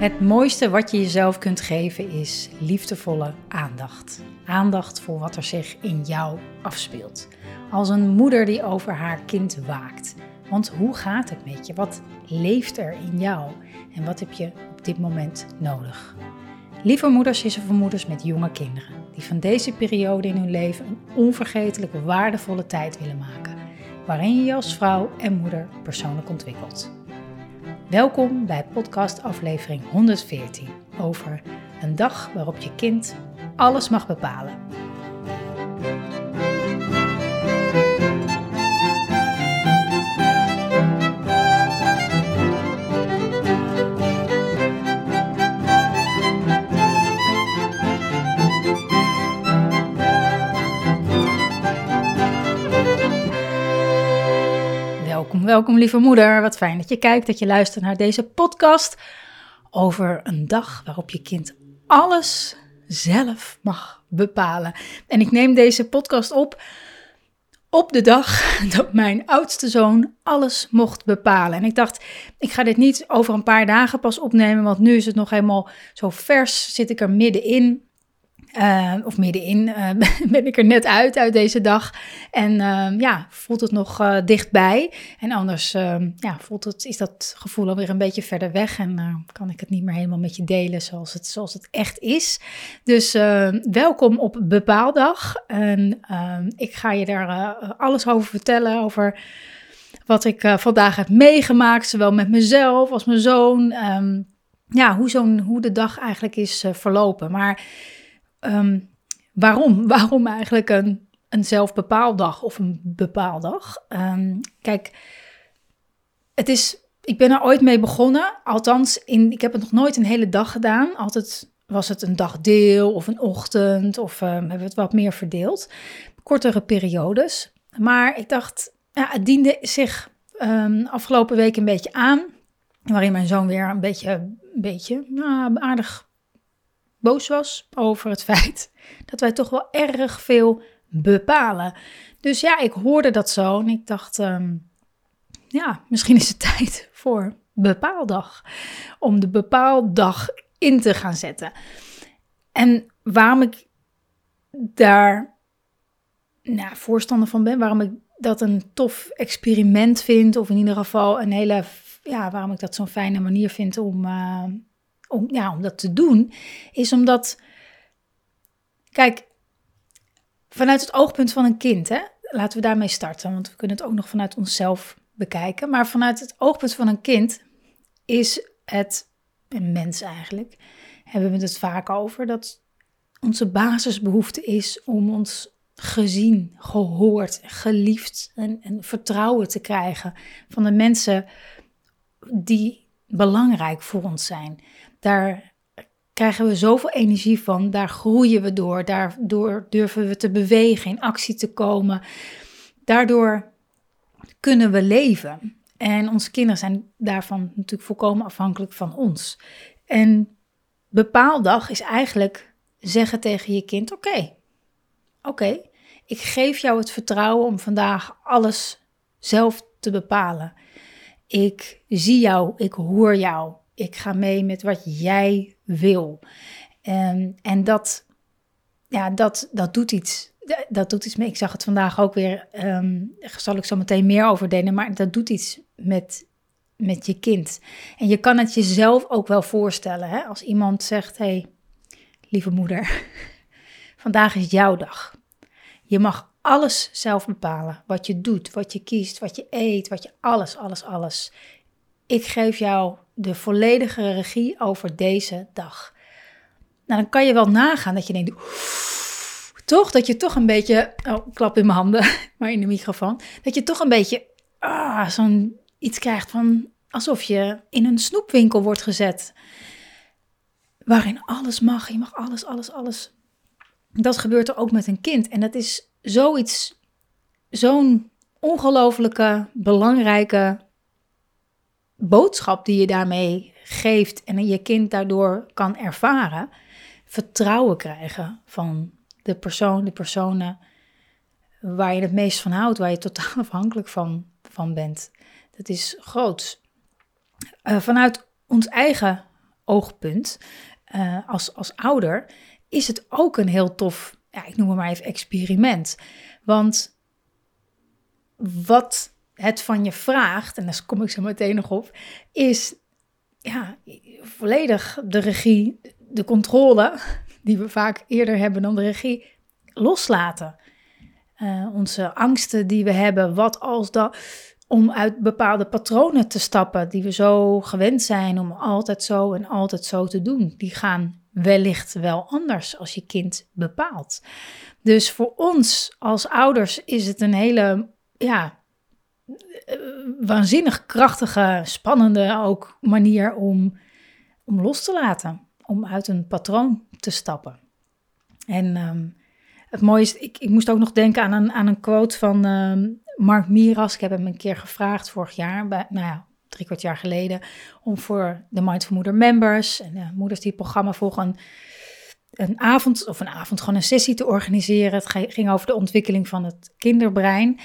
Het mooiste wat je jezelf kunt geven is liefdevolle aandacht. Aandacht voor wat er zich in jou afspeelt. Als een moeder die over haar kind waakt. Want hoe gaat het met je? Wat leeft er in jou? En wat heb je op dit moment nodig? Lieve moeders is er voor moeders met jonge kinderen. Die van deze periode in hun leven een onvergetelijke, waardevolle tijd willen maken. Waarin je je als vrouw en moeder persoonlijk ontwikkelt. Welkom bij podcast aflevering 114 over een dag waarop je kind alles mag bepalen. Welkom, welkom lieve moeder. Wat fijn dat je kijkt, dat je luistert naar deze podcast over een dag waarop je kind alles zelf mag bepalen. En ik neem deze podcast op op de dag dat mijn oudste zoon alles mocht bepalen. En ik dacht, ik ga dit niet over een paar dagen pas opnemen, want nu is het nog helemaal zo vers, zit ik er middenin. Uh, of middenin uh, ben ik er net uit, uit deze dag. En uh, ja, voelt het nog dichtbij. En anders ja, voelt het, is dat gevoel alweer een beetje verder weg. En kan ik het niet meer helemaal met je delen zoals het, zoals het echt is. Dus welkom op Bepaaldag. En ik ga je daar alles over vertellen. Over wat ik vandaag heb meegemaakt. Zowel met mezelf als mijn zoon. Ja, hoe, zo'n, hoe de dag eigenlijk is verlopen. Maar um, waarom? Waarom eigenlijk een, een zelfbepaaldag of een bepaaldag? Um, kijk, het is, ik ben er ooit mee begonnen. Althans, in, ik heb het nog nooit een hele dag gedaan. Altijd was het een dagdeel of een ochtend of um, hebben we het wat meer verdeeld. Kortere periodes. Maar ik dacht, ja, het diende zich afgelopen week een beetje aan. Waarin mijn zoon weer een beetje, een beetje nou, aardig boos was over het feit dat wij toch wel erg veel bepalen. Dus ja, ik hoorde dat zo en ik dacht, um, ja, misschien is het tijd voor bepaaldag. Om de bepaaldag in te gaan zetten. En waarom ik daar nou, voorstander van ben, waarom ik dat een tof experiment vind, of in ieder geval een hele, ja, waarom ik dat zo'n fijne manier vind om, uh, om, ja, om dat te doen, is omdat, kijk, vanuit het oogpunt van een kind, hè, laten we daarmee starten, want we kunnen het ook nog vanuit onszelf bekijken. Maar vanuit het oogpunt van een kind is het, een mens eigenlijk, hebben we het vaak over, dat onze basisbehoefte is om ons gezien, gehoord, geliefd en, en vertrouwen te krijgen van de mensen die belangrijk voor ons zijn. Daar krijgen we zoveel energie van, daar groeien we door, daardoor durven we te bewegen, in actie te komen. Daardoor kunnen we leven. En onze kinderen zijn daarvan natuurlijk volkomen afhankelijk van ons. En bepaaldag is eigenlijk zeggen tegen je kind: Oké, oké, ik geef jou het vertrouwen om vandaag alles zelf te bepalen. Ik zie jou, ik hoor jou. Ik ga mee met wat jij wil. En, dat, ja, dat, dat doet iets. Dat doet iets mee. Ik zag het vandaag ook weer. Um, zal ik zo meteen meer over delen. Maar dat doet iets met, met je kind. En je kan het jezelf ook wel voorstellen. Hè? Als iemand zegt: hey, lieve moeder, vandaag is jouw dag. Je mag alles zelf bepalen. Wat je doet, wat je kiest, wat je eet, wat je alles, alles, alles. Ik geef jou de volledige regie over deze dag. Nou, dan kan je wel nagaan dat je denkt, toch? Dat je toch een beetje, oh, klap in mijn handen, maar in de microfoon, dat je toch een beetje ah, zo'n iets krijgt van alsof je in een snoepwinkel wordt gezet. Waarin alles mag, je mag alles, alles, alles. Dat gebeurt er ook met een kind. En dat is zoiets, zo'n ongelofelijke, belangrijke boodschap die je daarmee geeft en je kind daardoor kan ervaren, vertrouwen krijgen van de persoon, de personen waar je het meest van houdt, waar je totaal afhankelijk van, van bent. Dat is groot. Uh, vanuit ons eigen oogpunt uh, als, als ouder, is het ook een heel tof, ja, ik noem het maar even experiment. Want wat het van je vraagt, en daar kom ik zo meteen nog op, is ja, volledig de regie, de controle, die we vaak eerder hebben dan de regie, loslaten. Uh, onze angsten die we hebben, wat als dat, om uit bepaalde patronen te stappen die we zo gewend zijn om altijd zo en altijd zo te doen, die gaan wellicht wel anders als je kind bepaalt. Dus voor ons als ouders is het een hele, ja, eh, waanzinnig krachtige, spannende ook manier om, om los te laten, om uit een patroon te stappen. En ehm, het mooie is, ik, ik moest ook nog denken aan een, aan een quote van ehm, Mark Miras. Ik heb hem een keer gevraagd vorig jaar, bij, nou ja, drie kwart jaar geleden, om voor de Mindful Moeder members en de moeders die het programma volgen, een avond of een avond gewoon een sessie te organiseren. Het ging over de ontwikkeling van het kinderbrein.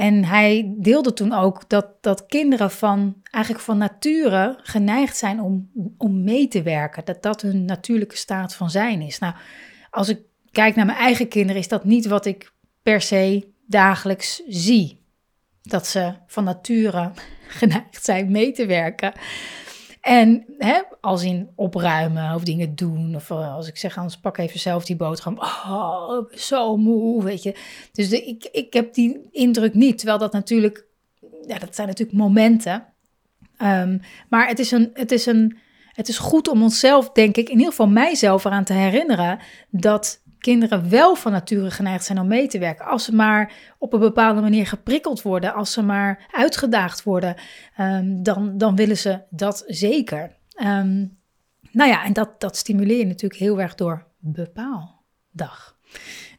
En hij deelde toen ook dat, dat kinderen van eigenlijk van nature geneigd zijn om, om mee te werken. Dat dat hun natuurlijke staat van zijn is. Nou, als ik kijk naar mijn eigen kinderen, is dat niet wat ik per se dagelijks zie. Dat ze van nature geneigd zijn mee te werken. En hè, als in opruimen of dingen doen. Of eh, als ik zeg, anders pak even zelf die boterham. Oh, zo moe, weet je. Dus ik, ik heb die indruk niet. Terwijl dat natuurlijk, ja, dat zijn natuurlijk momenten. Um, maar het is, een, het, is een, het is goed om onszelf, denk ik, in ieder geval mijzelf eraan te herinneren. Dat kinderen wel van nature geneigd zijn om mee te werken. Als ze maar op een bepaalde manier geprikkeld worden, als ze maar uitgedaagd worden, um, dan, dan willen ze dat zeker. Um, nou ja, en dat, dat stimuleer je natuurlijk heel erg door bepaaldag.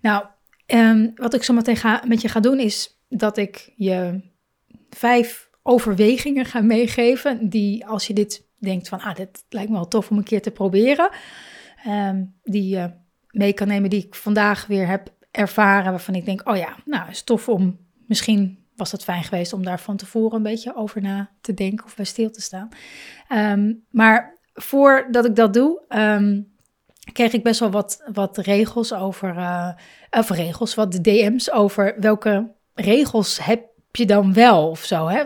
Nou, um, wat ik zo met je ga doen is dat ik je vijf overwegingen ga meegeven. Die als je dit denkt van, ah, dit lijkt me wel tof om een keer te proberen. Die je mee kan nemen die ik vandaag weer heb ervaren. Waarvan ik denk, oh ja, nou is tof om, misschien was het fijn geweest om daar van tevoren een beetje over na te denken of bij stil te staan. Um, maar voordat ik dat doe, um, kreeg ik best wel wat, wat regels over, uh, of regels, wat DM's over welke regels heb je dan wel of zo. Hè?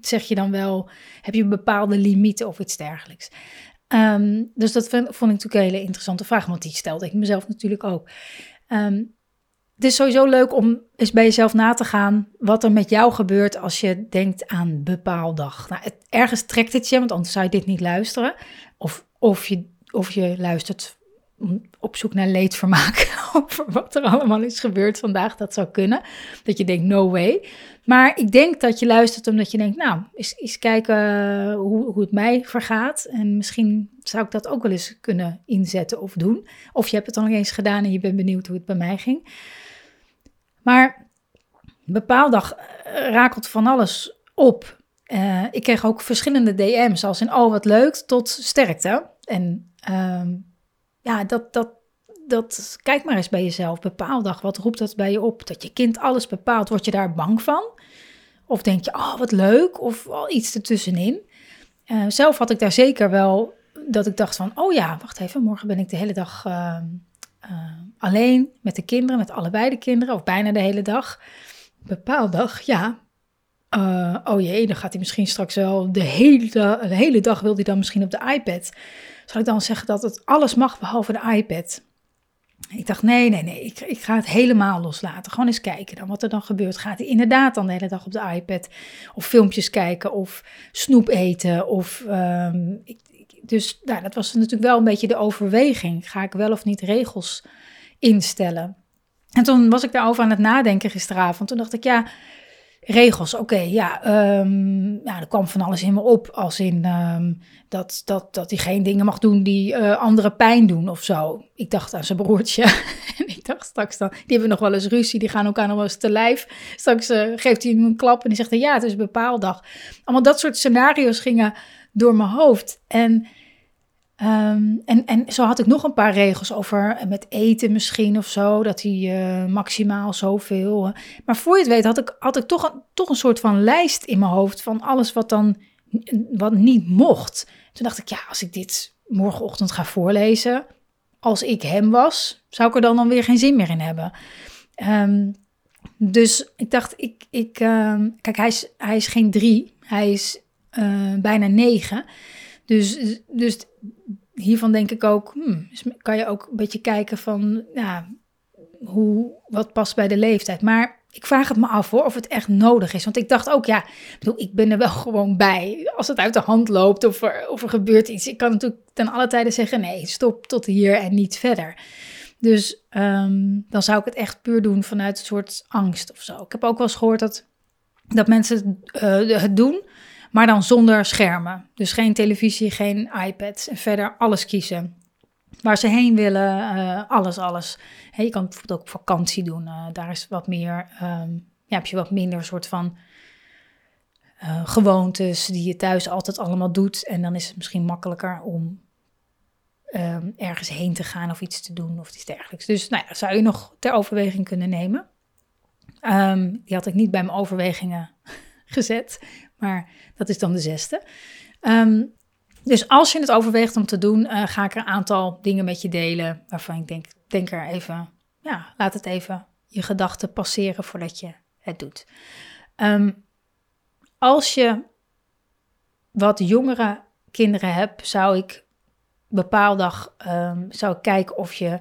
Zeg je dan wel, heb je bepaalde limieten of iets dergelijks. Um, dus dat vond, ik natuurlijk een hele interessante vraag, want die stelde ik mezelf natuurlijk ook. Um, het is sowieso leuk om eens bij jezelf na te gaan wat er met jou gebeurt als je denkt aan bepaaldag. Nou, het, ergens trekt het je, want anders zou je dit niet luisteren. Of, of, je, of je luistert op zoek naar leedvermaak over wat er allemaal is gebeurd vandaag. Dat zou kunnen. Dat je denkt, no way. Maar ik denk dat je luistert omdat je denkt, nou, eens, eens kijken hoe, hoe het mij vergaat. En misschien zou ik dat ook wel eens kunnen inzetten of doen. Of je hebt het al eens gedaan en je bent benieuwd hoe het bij mij ging. Maar bepaaldag eh, rakelt van alles op. Uh, ik kreeg ook verschillende DM's, als in, oh wat leuk, tot sterkte. En uh, ja, dat, dat, dat, kijk maar eens bij jezelf. Bepaaldag, wat roept dat bij je op? Dat je kind alles bepaalt, word je daar bang van? Of denk je, oh wat leuk, of al iets ertussenin? Uh, zelf had ik daar zeker wel dat ik dacht van, oh ja, wacht even, morgen ben ik de hele dag uh, uh, alleen met de kinderen, met allebei de kinderen, of bijna de hele dag. Bepaaldag, ja. oh jee, dan gaat hij misschien straks wel de hele, de hele dag wil hij dan misschien op de iPad zal ik dan zeggen dat het alles mag behalve de iPad? Ik dacht, nee, nee, nee, ik, ik ga het helemaal loslaten. Gewoon eens kijken dan wat er dan gebeurt. Gaat hij inderdaad dan de hele dag op de iPad of filmpjes kijken of snoep eten? Of, um, ik, dus nou, dat was natuurlijk wel een beetje de overweging. Ga ik wel of niet regels instellen? En toen was ik daarover aan het nadenken gisteravond. Toen dacht ik, ja, regels. Oké, ja, ja, er kwam van alles in me op. Als in um, dat, dat, dat hij geen dingen mag doen die uh, anderen pijn doen of zo. Ik dacht aan zijn broertje. en ik dacht straks dan, die hebben nog wel eens ruzie. Die gaan elkaar nog wel eens te lijf. Straks uh, geeft hij hem een klap en die zegt, ja, het is een bepaaldag. Allemaal dat soort scenario's gingen door mijn hoofd. En Um, en, en zo had ik nog een paar regels over eh, met eten misschien of zo, dat hij uh, maximaal zoveel. Uh, maar voor je het weet had ik, had ik toch, een, toch een soort van lijst in mijn hoofd van alles wat dan wat niet mocht. Toen dacht ik, ja, als ik dit morgenochtend ga voorlezen, als ik hem was, zou ik er dan, dan weer geen zin meer in hebben. Ehm, dus ik dacht, ik, ik, ehm, kijk, hij is, hij is geen drie, hij is bijna negen. Dus, dus hiervan denk ik ook, hmm, kan je ook een beetje kijken van, ja, hoe, wat past bij de leeftijd. Maar ik vraag het me af hoor, of het echt nodig is. Want ik dacht ook, ja, bedoel, ik ben er wel gewoon bij. Als het uit de hand loopt of er, of er gebeurt iets. Ik kan natuurlijk ten alle tijde zeggen, nee, stop tot hier en niet verder. Dus um, dan zou ik het echt puur doen vanuit een soort angst of zo. Ik heb ook wel eens gehoord dat, dat mensen uh, het doen, maar dan zonder schermen. Dus geen televisie, geen iPad en verder alles kiezen. Waar ze heen willen, uh, alles, alles. Je kan bijvoorbeeld ook vakantie doen. Uh, daar is wat meer, um, ja, heb je wat minder soort van uh, gewoontes die je thuis altijd allemaal doet. En dan is het misschien makkelijker om um, ergens heen te gaan of iets te doen of iets dergelijks. Dus nou ja, zou je nog ter overweging kunnen nemen. Um, die had ik niet bij mijn overwegingen gezet, maar dat is dan de zesde. Um, dus als je het overweegt om te doen, uh, ga ik er een aantal dingen met je delen waarvan ik denk, denk er even, ja, laat het even je gedachten passeren voordat je het doet. Um, als je wat jongere kinderen hebt, zou ik bepaaldag um, zou ik kijken of je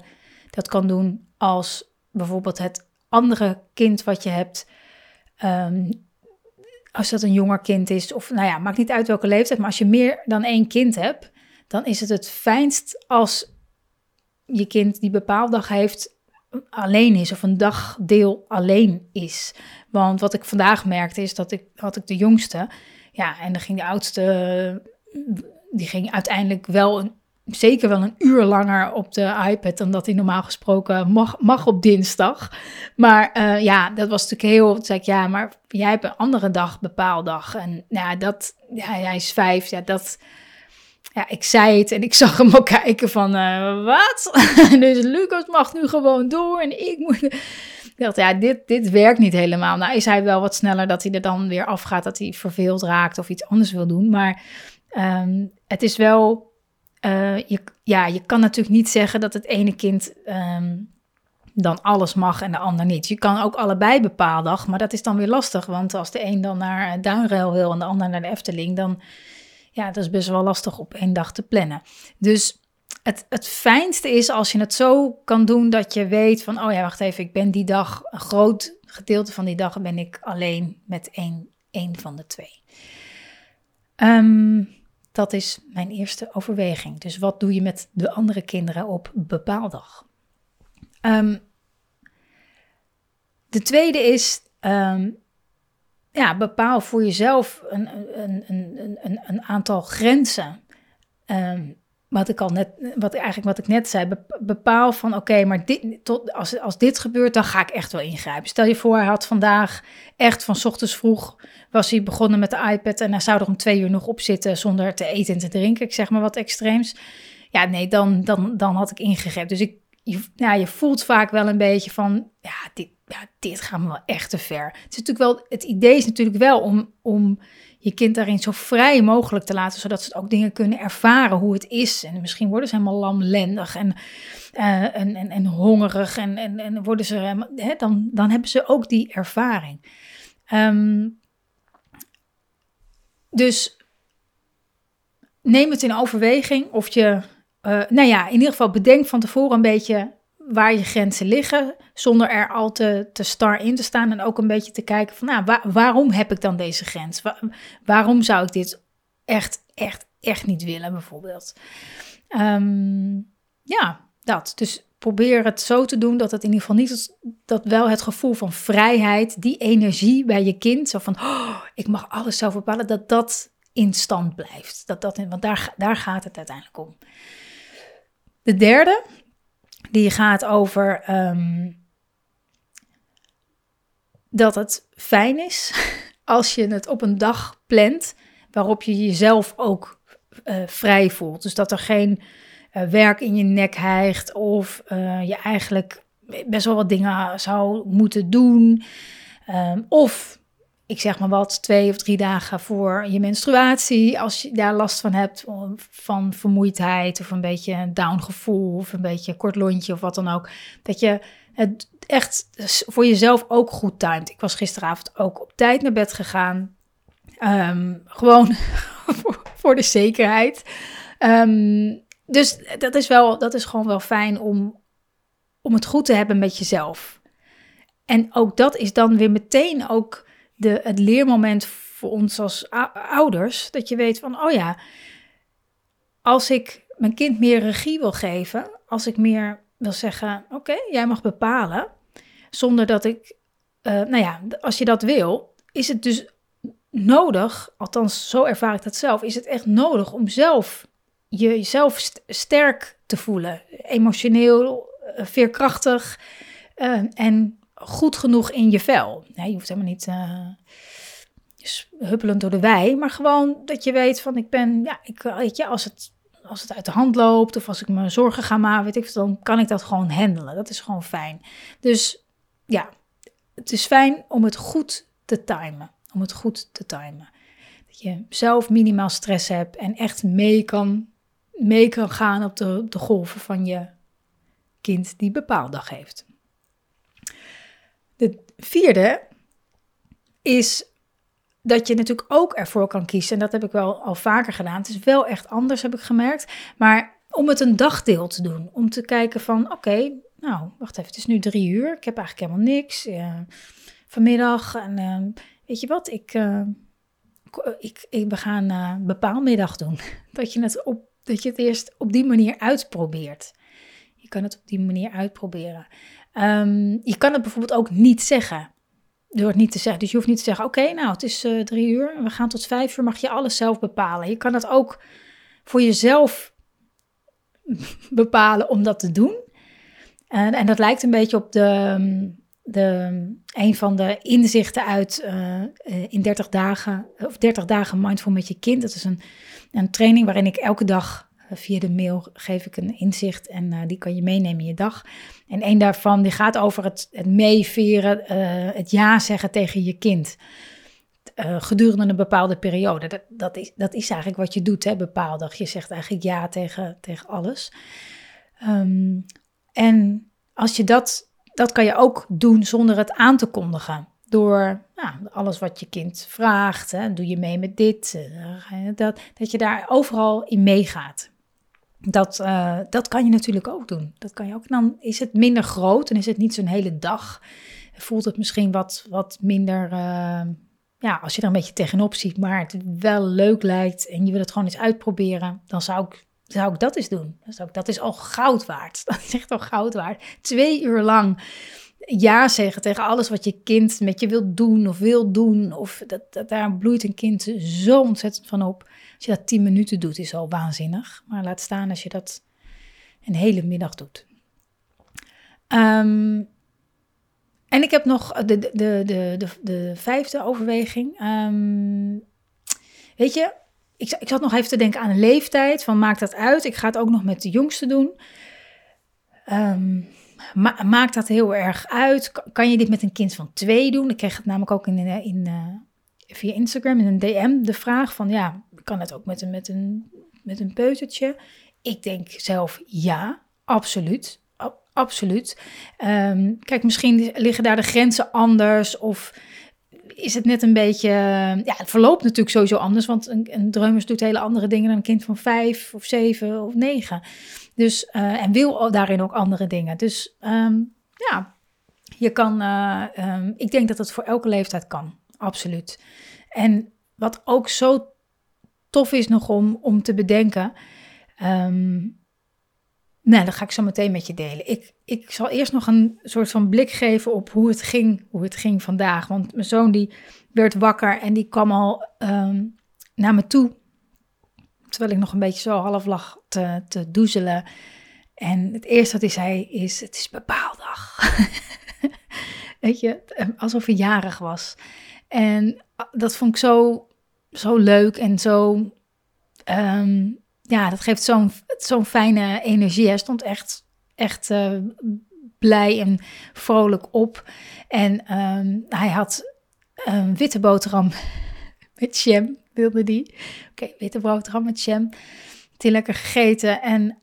dat kan doen als bijvoorbeeld het andere kind wat je hebt als dat een jonger kind is, of nou ja, maakt niet uit welke leeftijd, maar als je meer dan één kind hebt, dan is het het fijnst als je kind die bepaaldag heeft alleen is of een dagdeel alleen is. Want wat ik vandaag merkte is dat ik had ik de jongste, ja, en dan ging de oudste, die ging uiteindelijk wel een zeker wel een uur langer op de iPad dan dat hij normaal gesproken mag, mag op dinsdag. Maar uh, ja, dat was natuurlijk heel. Toen zei ik, ja, maar jij hebt een andere dag, bepaaldag. En ja, dat, ja, hij is vijf. Ja, dat. Ja, ik zei het en ik zag hem ook kijken van, uh, wat? dus Lucas mag nu gewoon door en ik moet... Ik dacht, ja, dit, dit werkt niet helemaal. Nou is hij wel wat sneller dat hij er dan weer afgaat, dat hij verveeld raakt of iets anders wil doen. Maar um, het is wel uh, je, ja, je kan natuurlijk niet zeggen dat het ene kind um, dan alles mag en de ander niet. Je kan ook allebei bepaaldag, maar dat is dan weer lastig. Want als de een dan naar Duinruil wil en de ander naar de Efteling, dan ja, dat is best wel lastig op één dag te plannen. Dus het, het fijnste is als je het zo kan doen dat je weet van, oh ja, wacht even, ik ben die dag, een groot gedeelte van die dag ben ik alleen met één, één van de twee. Um, dat is mijn eerste overweging. Dus wat doe je met de andere kinderen op bepaaldag? Um, de tweede is, um, ja, bepaal voor jezelf een, een, een, een, aantal grenzen. Um, wat ik al net, wat eigenlijk wat ik net zei, bepaal van oké, maar dit, tot, als, als dit gebeurt, dan ga ik echt wel ingrijpen. Stel je voor, hij had vandaag echt van ochtends vroeg, was hij begonnen met de iPad en hij zou er om twee uur nog op zitten zonder te eten en te drinken, ik zeg maar wat extreems. Ja, nee, dan, dan, dan had ik ingegrepen. Dus ik, je, je voelt vaak wel een beetje van, ja, dit, ja, dit gaat me wel echt te ver. Het, is natuurlijk wel, het idee is natuurlijk wel om, om je kind daarin zo vrij mogelijk te laten, zodat ze ook dingen kunnen ervaren hoe het is. En misschien worden ze helemaal lamlendig en, uh, en, en, en, hongerig en, en, en worden ze, hè, dan, dan hebben ze ook die ervaring. Um, dus neem het in overweging of je, uh, nou ja, in ieder geval bedenk van tevoren een beetje waar je grenzen liggen, zonder er al te, te star in te staan en ook een beetje te kijken van, nou, waarom heb ik dan deze grens? waarom zou ik dit echt, echt, echt niet willen, bijvoorbeeld? Um, ja, dat. Dus probeer het zo te doen dat het in ieder geval niet, dat wel het gevoel van vrijheid, die energie bij je kind, zo van, oh, ik mag alles zelf bepalen, dat dat in stand blijft. Dat dat, want daar, daar gaat het uiteindelijk om. De derde, die gaat over um, dat het fijn is als je het op een dag plant waarop je jezelf ook uh, vrij voelt. Dus dat er geen uh, werk in je nek hijgt of uh, je eigenlijk best wel wat dingen zou moeten doen. Um, of ik zeg maar wat, twee of drie dagen voor je menstruatie, als je daar last van hebt, van vermoeidheid of een beetje een down gevoel of een beetje kort lontje of wat dan ook, dat je het echt voor jezelf ook goed timed. Ik was gisteravond ook op tijd naar bed gegaan. Ehm, gewoon voor, de zekerheid. Ehm, dus dat is, wel, dat is gewoon wel fijn om, om het goed te hebben met jezelf. En ook dat is dan weer meteen ook de, het leermoment voor ons als ouders. Dat je weet van, oh ja, als ik mijn kind meer regie wil geven, als ik meer wil zeggen, oké, jij mag bepalen, zonder dat ik, uh, nou ja, als je dat wil, is het dus nodig, althans zo ervaar ik dat zelf, is het echt nodig om zelf jezelf sterk te voelen, emotioneel, uh, veerkrachtig uh, en goed genoeg in je vel. je hoeft helemaal niet uh, huppelend door de wei, maar gewoon dat je weet van ik ben, ja, ik, weet je, als het, als het uit de hand loopt of als ik me zorgen ga maken, weet ik, dan kan ik dat gewoon handelen. Dat is gewoon fijn. Dus ja, het is fijn om het goed te timen. Om het goed te timen. Dat je zelf minimaal stress hebt en echt mee kan, mee kan gaan op de, de golven van je kind die bepaaldag heeft. De vierde is dat je natuurlijk ook ervoor kan kiezen. En dat heb ik wel al vaker gedaan. Het is wel echt anders, heb ik gemerkt. Maar om het een dagdeel te doen. Om te kijken van, oké, nou, wacht even, het is nu drie uur. Ik heb eigenlijk helemaal niks. Uh, vanmiddag. En uh, weet je wat, ik, uh, ik, ik, we gaan bepaalmiddag doen. Dat je, het op, dat je het eerst op die manier uitprobeert. Je kan het op die manier uitproberen. Um, je kan het bijvoorbeeld ook niet zeggen. Door het niet te zeggen. Dus je hoeft niet te zeggen: Oké, nou, het is uh, drie uur. We gaan tot vijf uur. Mag je alles zelf bepalen. Je kan het ook voor jezelf bepalen om dat te doen. Uh, en dat lijkt een beetje op de, de, een van de inzichten uit uh, in 30 dagen, of 30 dagen mindful met je kind. Dat is een, een training waarin ik elke dag via de mail geef ik een inzicht en uh, die kan je meenemen in je dag. En een daarvan die gaat over het, het meeveren, uh, het ja zeggen tegen je kind. Gedurende een bepaalde periode. Dat, dat, is, dat is eigenlijk wat je doet, hè, bepaaldag. Je zegt eigenlijk ja tegen, tegen alles. Um, en als je dat, dat kan je ook doen zonder het aan te kondigen. Door nou, alles wat je kind vraagt, hè, doe je mee met dit, dat, dat je daar overal in meegaat. Dat, uh, dat kan je natuurlijk ook doen. Dat kan je ook. Dan is het minder groot en is het niet zo'n hele dag. Voelt het misschien wat, wat minder. Uh, ja, als je er een beetje tegenop ziet, maar het wel leuk lijkt en je wil het gewoon eens uitproberen, dan zou ik, zou ik dat eens doen. Dan zou ik, dat is al goud waard. Dat is echt al goud waard. Twee uur lang ja zeggen tegen alles wat je kind met je wilt doen of wil doen. Of dat, dat, daar bloeit een kind zo ontzettend van op. Als je dat tien minuten doet, is al waanzinnig. Maar laat staan als je dat een hele middag doet. Um, en ik heb nog de, de, de, de, de vijfde overweging. Um, weet je, ik, ik zat nog even te denken aan een leeftijd. Van maakt dat uit? Ik ga het ook nog met de jongste doen. Um, ma maakt dat heel erg uit? Kan je dit met een kind van twee doen? Ik kreeg het namelijk ook in, in, in uh, via Instagram in een DM de vraag van ja, kan het ook met een, met een, met een peutertje? Ik denk zelf ja, absoluut. absoluut. Um, kijk, misschien liggen daar de grenzen anders of is het net een beetje. Ja, het verloopt natuurlijk sowieso anders, want een, een drummer doet hele andere dingen dan een kind van vijf of zeven of negen. Dus, uh, en wil daarin ook andere dingen. Dus um, ja, je kan. Uh, um, ik denk dat het voor elke leeftijd kan, absoluut. En wat ook zo tof is nog om, om te bedenken. Um, nou, dat ga ik zo meteen met je delen. Ik, ik zal eerst nog een soort van blik geven op hoe het ging, hoe het ging vandaag. Want mijn zoon die werd wakker en die kwam al naar me toe. Terwijl ik nog een beetje zo half lag te, te doezelen. En het eerste wat hij zei is, het is bepaaldag. Weet je, alsof hij jarig was. En dat vond ik zo, zo leuk en zo... Um, ja, dat geeft zo'n zo'n fijne energie. Hij stond echt, echt uh, blij en vrolijk op. En um, hij had een witte boterham met jam, wilde die. Oké, witte boterham met jam. Die lekker gegeten. En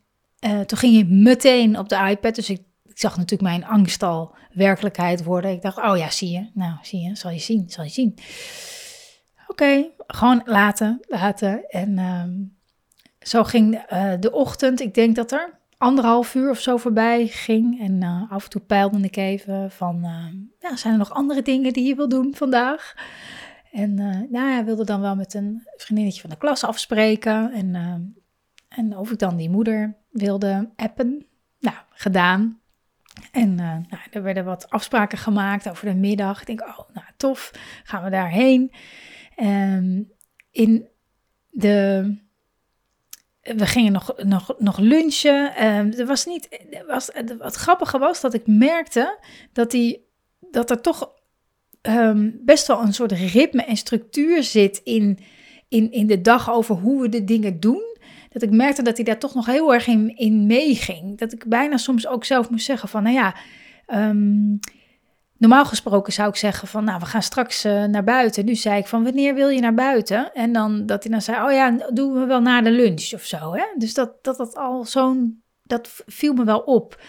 uh, toen ging hij meteen op de iPad. Dus ik, ik, zag natuurlijk mijn angst al werkelijkheid worden. Ik dacht, oh ja, zie je. Nou, zie je, zal je zien, zal je zien. Oké, gewoon laten, laten. En uh, zo ging uh, de ochtend. Ik denk dat er anderhalf uur of zo voorbij ging. En uh, af en toe peilde ik even van, ja, zijn er nog andere dingen die je wil doen vandaag? En nou ja, wilde dan wel met een vriendinnetje van de klas afspreken. En, en of ik dan die moeder wilde appen. Nou, gedaan. En nou, er werden wat afspraken gemaakt over de middag. Ik denk, oh, nou tof, gaan we daarheen. Um, in de. We gingen nog, nog, nog lunchen. Um, er was niet. Was, wat grappige was dat ik merkte dat, die, dat er toch um, best wel een soort ritme en structuur zit in, in, in de dag over hoe we de dingen doen. Dat ik merkte dat hij daar toch nog heel erg in, in meeging. Dat ik bijna soms ook zelf moest zeggen van, nou ja, um, Normaal gesproken zou ik zeggen van, nou, we gaan straks uh, naar buiten. Nu zei ik van, wanneer wil je naar buiten? En dan dat hij dan zei, oh ja, doen we wel na de lunch of zo. Hè? Dus dat dat, dat al zo'n, dat viel me wel op.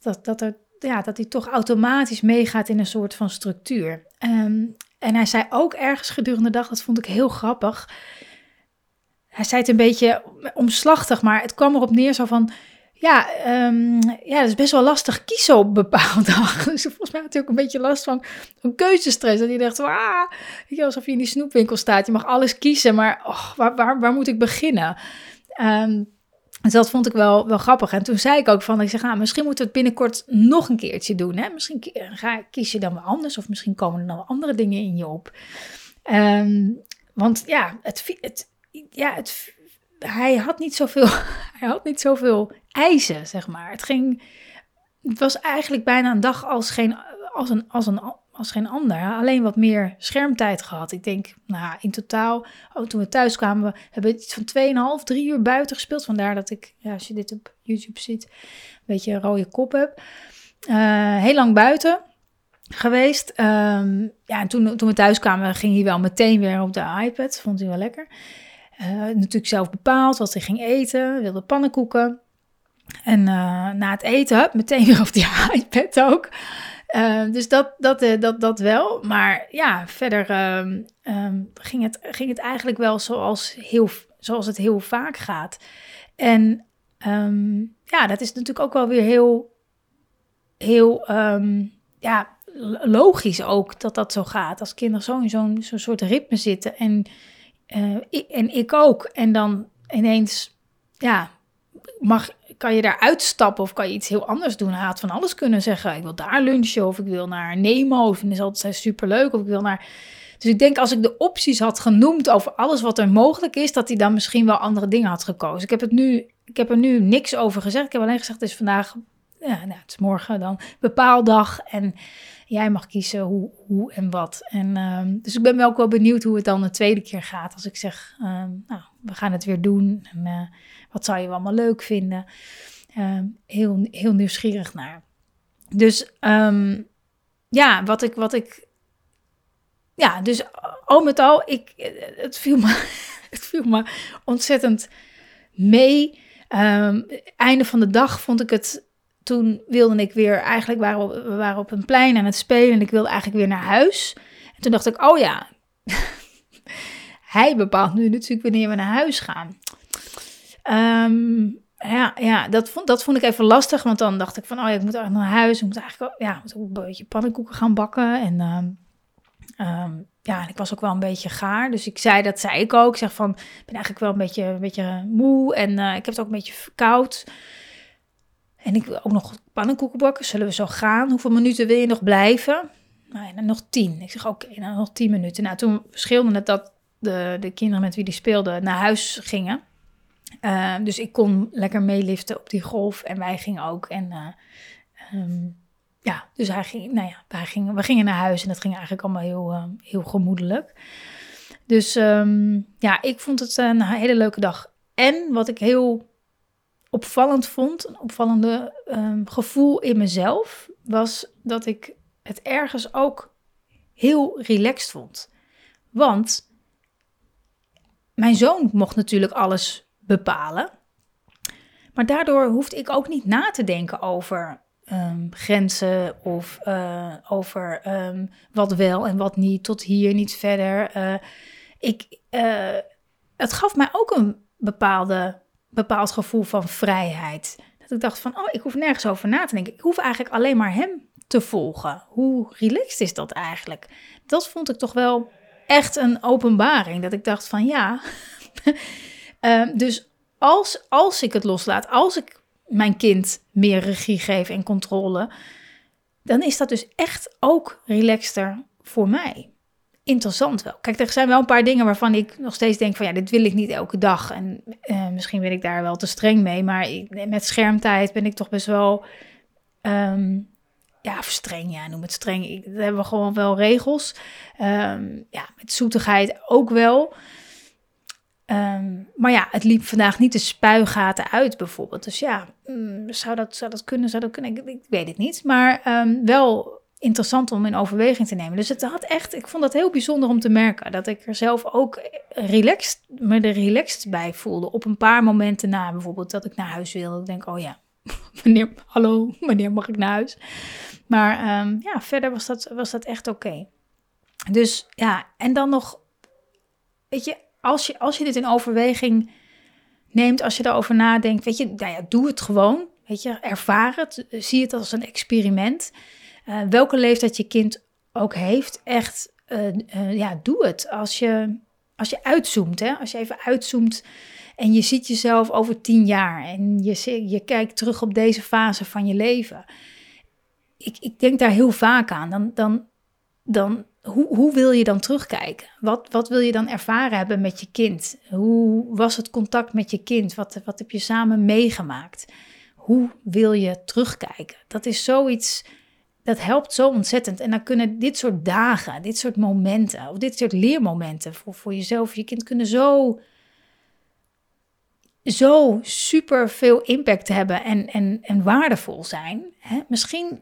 Dat, dat, er, ja, dat hij toch automatisch meegaat in een soort van structuur. Um, en hij zei ook ergens gedurende de dag, dat vond ik heel grappig. Hij zei het een beetje omslachtig, maar het kwam erop neer zo van ja, um, ja, dat is best wel lastig kiezen op bepaalde dagen. Dus volgens mij had hij ook een beetje last van, van keuzestress. Dat hij dacht, ah, alsof je in die snoepwinkel staat. Je mag alles kiezen, maar waar, waar, waar moet ik beginnen? Um, dus dat vond ik wel, wel grappig. En toen zei ik ook van, ik zeg, ah, misschien moeten we het binnenkort nog een keertje doen. Hè? Misschien ga, kies je dan wel anders of misschien komen er dan andere dingen in je op. Um, want ja, het, het, ja, het hij had niet zoveel, hij had niet zoveel eisen, zeg maar. Het ging, het was eigenlijk bijna een dag als geen, als een, als een, als geen ander. Alleen wat meer schermtijd gehad. Ik denk, nou, in totaal, oh, toen we thuis kwamen, we hebben iets van 2,5, 3 uur buiten gespeeld. Vandaar dat ik, als je dit op YouTube ziet, een beetje een rode kop heb. Uh, heel lang buiten geweest. Um, ja, en toen, toen we thuis kwamen, ging hij wel meteen weer op de iPad. Vond hij wel lekker. Uh, natuurlijk zelf bepaald wat hij ging eten. Wilde pannenkoeken. En uh, na het eten, meteen weer op die iPad ook. Uh, dus dat, dat, dat, dat wel. Maar ja, verder um, ging, het, ging het eigenlijk wel zoals, heel, zoals het heel vaak gaat. En ja, dat is natuurlijk ook wel weer heel, heel ja, logisch ook dat dat zo gaat. Als kinderen zo in zo'n soort ritme zitten en uh, en ik ook. En dan ineens, ja, mag, kan je daar uitstappen of kan je iets heel anders doen? Hij had van alles kunnen zeggen. Ik wil daar lunchen of ik wil naar Nemo. Of is altijd superleuk. Of ik wil naar... Dus ik denk als ik de opties had genoemd over alles wat er mogelijk is, dat hij dan misschien wel andere dingen had gekozen. Ik heb, het nu, ik heb er nu niks over gezegd. Ik heb alleen gezegd, het is vandaag, ja, nou, het is morgen dan bepaaldag. En jij mag kiezen hoe, hoe en wat. En, um, dus ik ben wel ook wel benieuwd hoe het dan de tweede keer gaat. Als ik zeg, um, nou, we gaan het weer doen. En, uh, wat zou je allemaal leuk vinden? Um, heel, heel nieuwsgierig naar. Dus ja, wat ik, wat ik. Ja, dus al met al, ik, het, viel me, het viel me ontzettend mee. einde van de dag vond ik het toen wilde ik weer, eigenlijk waren we, we waren op een plein aan het spelen en ik wilde eigenlijk weer naar huis. En toen dacht ik, oh ja, hij bepaalt nu natuurlijk wanneer we naar huis gaan. Um, ja, ja dat, vond, dat vond ik even lastig, want dan dacht ik van, oh ja, ik moet eigenlijk naar huis. Ik moet eigenlijk ja, moet een beetje pannenkoeken gaan bakken. En um, um, ja, ik was ook wel een beetje gaar. Dus ik zei, dat zei ik ook. Ik zeg van, ik ben eigenlijk wel een beetje, een beetje moe en uh, ik heb het ook een beetje koud. En ik wil ook nog pannenkoeken bakken. Zullen we zo gaan? Hoeveel minuten wil je nog blijven? Nou, ja, nog tien. Ik zeg, oké, nou nog tien minuten. Nou, toen scheelde het dat de, de kinderen met wie die speelden naar huis gingen. Uh, dus ik kon lekker meeliften op die golf en wij gingen ook. En uh, um, ja, dus hij ging, nou ja, wij gingen, we gingen naar huis en dat ging eigenlijk allemaal heel, uh, heel gemoedelijk. Dus um, ja, ik vond het een hele leuke dag. En wat ik heel opvallend vond, een opvallende um, gevoel in mezelf, was dat ik het ergens ook heel relaxed vond. Want mijn zoon mocht natuurlijk alles bepalen. Maar daardoor hoefde ik ook niet na te denken over ehm, grenzen of uh, over um, wat wel en wat niet, tot hier, niet verder. Uh, ik, uh, het gaf mij ook een bepaalde, bepaald gevoel van vrijheid. Dat ik dacht van, oh, ik hoef nergens over na te denken. Ik hoef eigenlijk alleen maar hem te volgen. Hoe relaxed is dat eigenlijk? Dat vond ik toch wel echt een openbaring. Dat ik dacht van, ja... uh, dus als, als ik het loslaat, als ik mijn kind meer regie geef en controle, dan is dat dus echt ook relaxter voor mij. Interessant wel. Kijk, er zijn wel een paar dingen waarvan ik nog steeds denk van ja, dit wil ik niet elke dag. En uh, misschien ben ik daar wel te streng mee, maar met schermtijd ben ik toch best wel, um, ja, streng, ja, noem het streng. Daar hebben we gewoon wel regels. Um, ja, met zoetigheid ook wel. Um, maar ja, het liep vandaag niet de spuigaten uit bijvoorbeeld. Dus ja, mm, zou, dat, zou dat kunnen? Zou dat kunnen? Ik, weet het niet. Maar um, wel interessant om in overweging te nemen. Dus het had echt, ik vond dat heel bijzonder om te merken. Dat ik er zelf ook relaxed, me er relaxed bij voelde. Op een paar momenten na bijvoorbeeld dat ik naar huis wilde. Ik denk, oh ja, wanneer, hallo, wanneer mag ik naar huis? Maar um, ja, verder was dat, was dat echt oké. Dus ja, en dan nog, weet je, als je, als je dit in overweging neemt, als je daarover nadenkt, weet je, nou ja, doe het gewoon. Weet je, ervaar het, zie het als een experiment. Uh, welke leeftijd je kind ook heeft, echt, uh, uh, ja, doe het. Als je, als je uitzoomt, hè, als je even uitzoomt en je ziet jezelf over tien jaar en je, je kijkt terug op deze fase van je leven. Ik, ik denk daar heel vaak aan. Dan, dan, dan hoe, hoe wil je dan terugkijken? Wat, wat wil je dan ervaren hebben met je kind? Hoe was het contact met je kind? Wat, wat heb je samen meegemaakt? Hoe wil je terugkijken? Dat is zoiets, dat helpt zo ontzettend. En dan kunnen dit soort dagen, dit soort momenten, of dit soort leermomenten voor, voor jezelf, je kind kunnen zo, zo super veel impact hebben en, en, en waardevol zijn. Hè? Misschien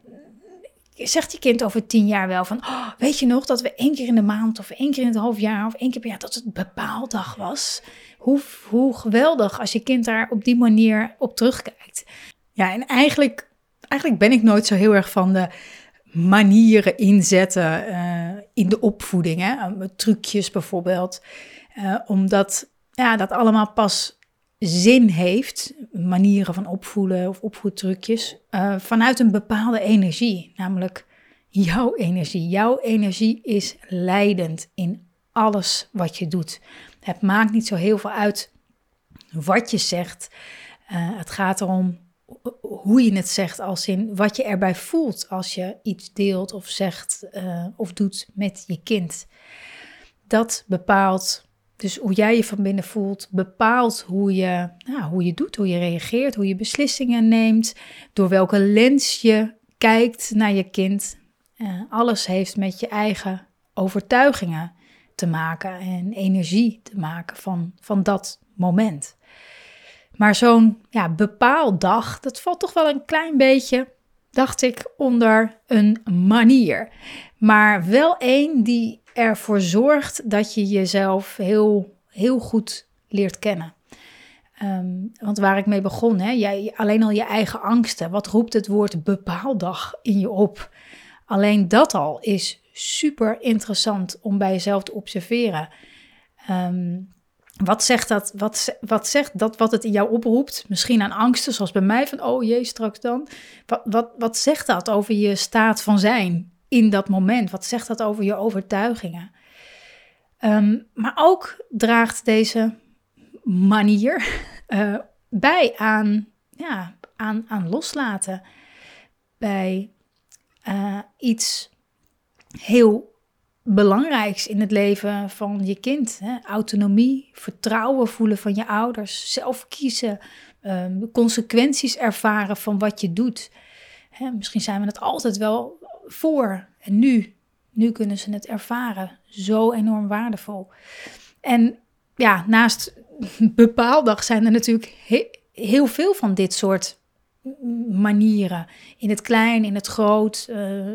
zegt je kind over tien jaar wel van, oh, weet je nog dat we één keer in de maand of één keer in het half jaar of één keer per jaar dat het bepaaldag was? Hoe, hoe geweldig als je kind daar op die manier op terugkijkt. Ja, en eigenlijk, eigenlijk ben ik nooit zo heel erg van de manieren inzetten uh, in de opvoeding. Hè? Trucjes bijvoorbeeld. Uh, omdat ja, dat allemaal pas zin heeft, manieren van opvoeden of opvoedtrucjes, uh, vanuit een bepaalde energie, namelijk jouw energie. Jouw energie is leidend in alles wat je doet. Het maakt niet zo heel veel uit wat je zegt. Uh, het gaat erom hoe je het zegt, als in wat je erbij voelt als je iets deelt of zegt uh, of doet met je kind. Dat bepaalt dus hoe jij je van binnen voelt, bepaalt hoe je, nou, hoe je doet, hoe je reageert, hoe je beslissingen neemt, door welke lens je kijkt naar je kind. Uh, alles heeft met je eigen overtuigingen te maken en energie te maken van, van dat moment. Maar zo'n ja, bepaald dag, dat valt toch wel een klein beetje, dacht ik, onder een manier. Maar wel één die ervoor zorgt dat je jezelf heel, heel goed leert kennen. Um, want waar ik mee begon, hè, jij, alleen al je eigen angsten. Wat roept het woord bepaaldag in je op? Alleen dat al is super interessant om bij jezelf te observeren. Um, wat zegt dat? Wat, wat zegt dat wat het in jou oproept? Misschien aan angsten, zoals bij mij, van oh jee, straks dan. Wat, wat, wat zegt dat over je staat van zijn? In dat moment? Wat zegt dat over je overtuigingen? Um, maar ook draagt deze manier uh, bij aan, ja, aan, aan loslaten. Bij uh, iets heel belangrijks in het leven van je kind. Hè? Autonomie, vertrouwen voelen van je ouders, zelf kiezen, um, consequenties ervaren van wat je doet. Hè, misschien zijn we het altijd wel voor en nu. Nu kunnen ze het ervaren. Zo enorm waardevol. En ja, naast bepaaldag zijn er natuurlijk heel veel van dit soort manieren. In het klein, in het groot. Uh,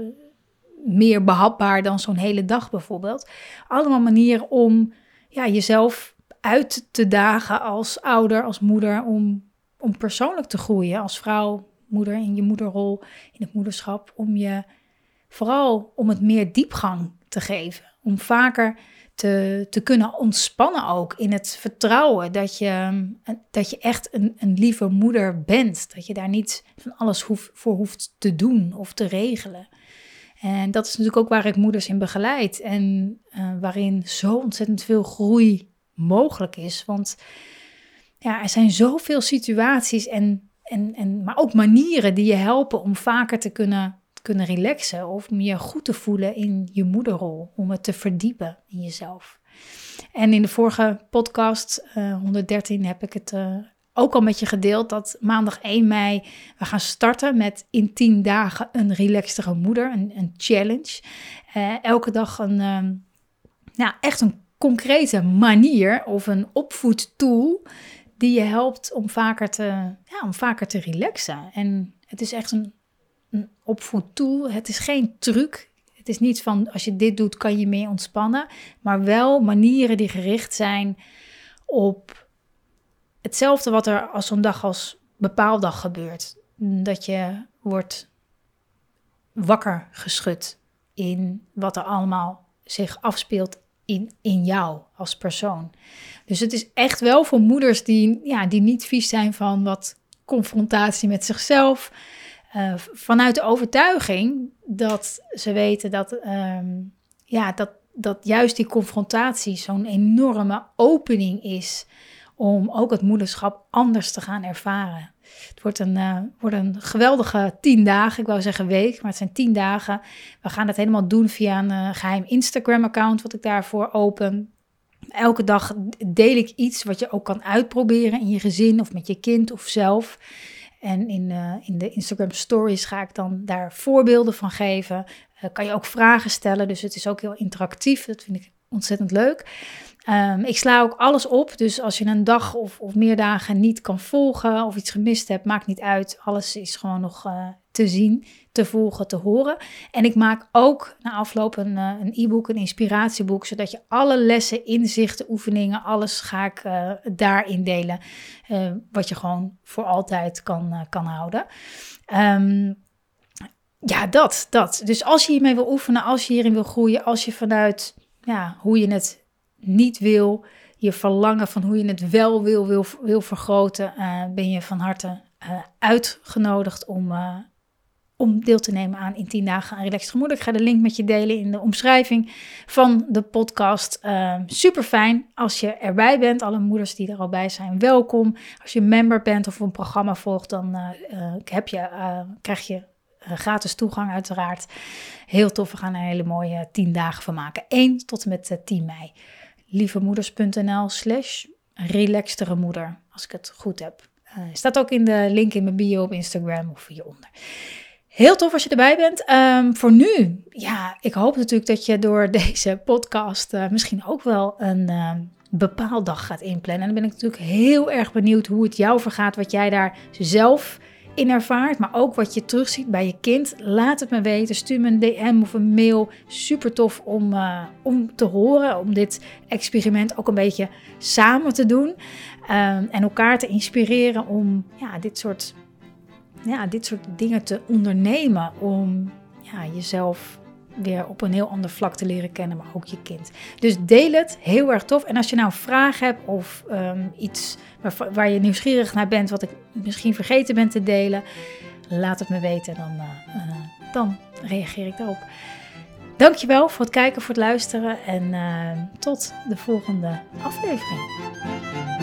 meer behapbaar dan zo'n hele dag bijvoorbeeld. Allemaal manieren om ja, jezelf uit te dagen als ouder, als moeder, om, om persoonlijk te groeien als vrouw, moeder in je moederrol, in het moederschap, om je vooral om het meer diepgang te geven, om vaker te, te kunnen ontspannen ook in het vertrouwen dat je, dat je echt een, een lieve moeder bent, dat je daar niet van alles voor hoeft te doen of te regelen. En dat is natuurlijk ook waar ik moeders in begeleid en uh, waarin zo ontzettend veel groei mogelijk is. Want ja, er zijn zoveel situaties en, en, en, maar ook manieren die je helpen om vaker te kunnen, kunnen relaxen of om je goed te voelen in je moederrol, om het te verdiepen in jezelf. En in de vorige podcast, uh, 113, heb ik het uh, ook al met je gedeeld dat maandag 1 mei we gaan starten met in 10 dagen een relaxtere moeder, een, een challenge. Uh, elke dag een, nou, echt een concrete manier of een opvoedtool die je helpt om vaker te, ja, om vaker te relaxen. En het is echt een opvoedtool. Het is geen truc. Het is niet van als je dit doet kan je meer ontspannen, maar wel manieren die gericht zijn op hetzelfde wat er als zo'n dag als bepaaldag gebeurt. Dat je wordt wakker geschud in wat er allemaal zich afspeelt in, in jou als persoon. Dus het is echt wel voor moeders die, ja, die niet vies zijn van wat confrontatie met zichzelf. Uh, vanuit de overtuiging dat ze weten dat, um, ja, dat, dat juist die confrontatie zo'n enorme opening is om ook het moederschap anders te gaan ervaren. Het wordt een, uh, wordt een geweldige tien dagen, ik wou zeggen week, maar het zijn tien dagen. We gaan het helemaal doen via een uh, geheim Instagram-account wat ik daarvoor open. Elke dag deel ik iets wat je ook kan uitproberen in je gezin of met je kind of zelf. En in, uh, in de Instagram stories ga ik dan daar voorbeelden van geven. kan je ook vragen stellen, dus het is ook heel interactief. Dat vind ik ontzettend leuk. Um, ik sla ook alles op, dus als je een dag of, of meer dagen niet kan volgen of iets gemist hebt, maakt niet uit. Alles is gewoon nog uh, te zien, te volgen, te horen. En ik maak ook na afloop een, uh, een e-book, een inspiratieboek, zodat je alle lessen, inzichten, oefeningen, alles ga ik uh, daarin delen. wat je gewoon voor altijd kan, kan houden. Um, ja, dat, dat. Dus als je hiermee wil oefenen, als je hierin wil groeien, als je vanuit ja, hoe je het niet wil, je verlangen van hoe je het wel wil, wil, wil vergroten, ben je van harte uitgenodigd om, om deel te nemen aan in 10 dagen aan Relaxed Gemoedelijk. Ik ga de link met je delen in de omschrijving van de podcast. super fijn als je erbij bent. Alle moeders die er al bij zijn, welkom. Als je member bent of een programma volgt, dan heb je, krijg je gratis toegang uiteraard. Heel tof, we gaan er een hele mooie 10 dagen van maken. 1 tot en met 10 mei lievemoeders.nl slash relaxtere moeder, als ik het goed heb. Uh, staat ook in de link in mijn bio op Instagram of hieronder. Heel tof als je erbij bent. Um, voor nu, ja, ik hoop natuurlijk dat je door deze podcast uh, misschien ook wel een uh, bepaald dag gaat inplannen. En dan ben ik natuurlijk heel erg benieuwd hoe het jou vergaat, wat jij daar zelf in ervaart, maar ook wat je terugziet bij je kind. Laat het me weten. Stuur me een DM of een mail. Super tof om, uh, om te horen, om dit experiment ook een beetje samen te doen. Um, en elkaar te inspireren om ja, dit, soort, ja, dit soort dingen te ondernemen. Om ja, jezelf weer op een heel ander vlak te leren kennen, maar ook je kind. Dus deel het, heel erg tof. En als je nou een vraag hebt of um, iets waar, je nieuwsgierig naar bent, wat ik misschien vergeten ben te delen, laat het me weten, dan, uh, uh, dan reageer ik daarop. Dankjewel voor het kijken, voor het luisteren en uh, tot de volgende aflevering.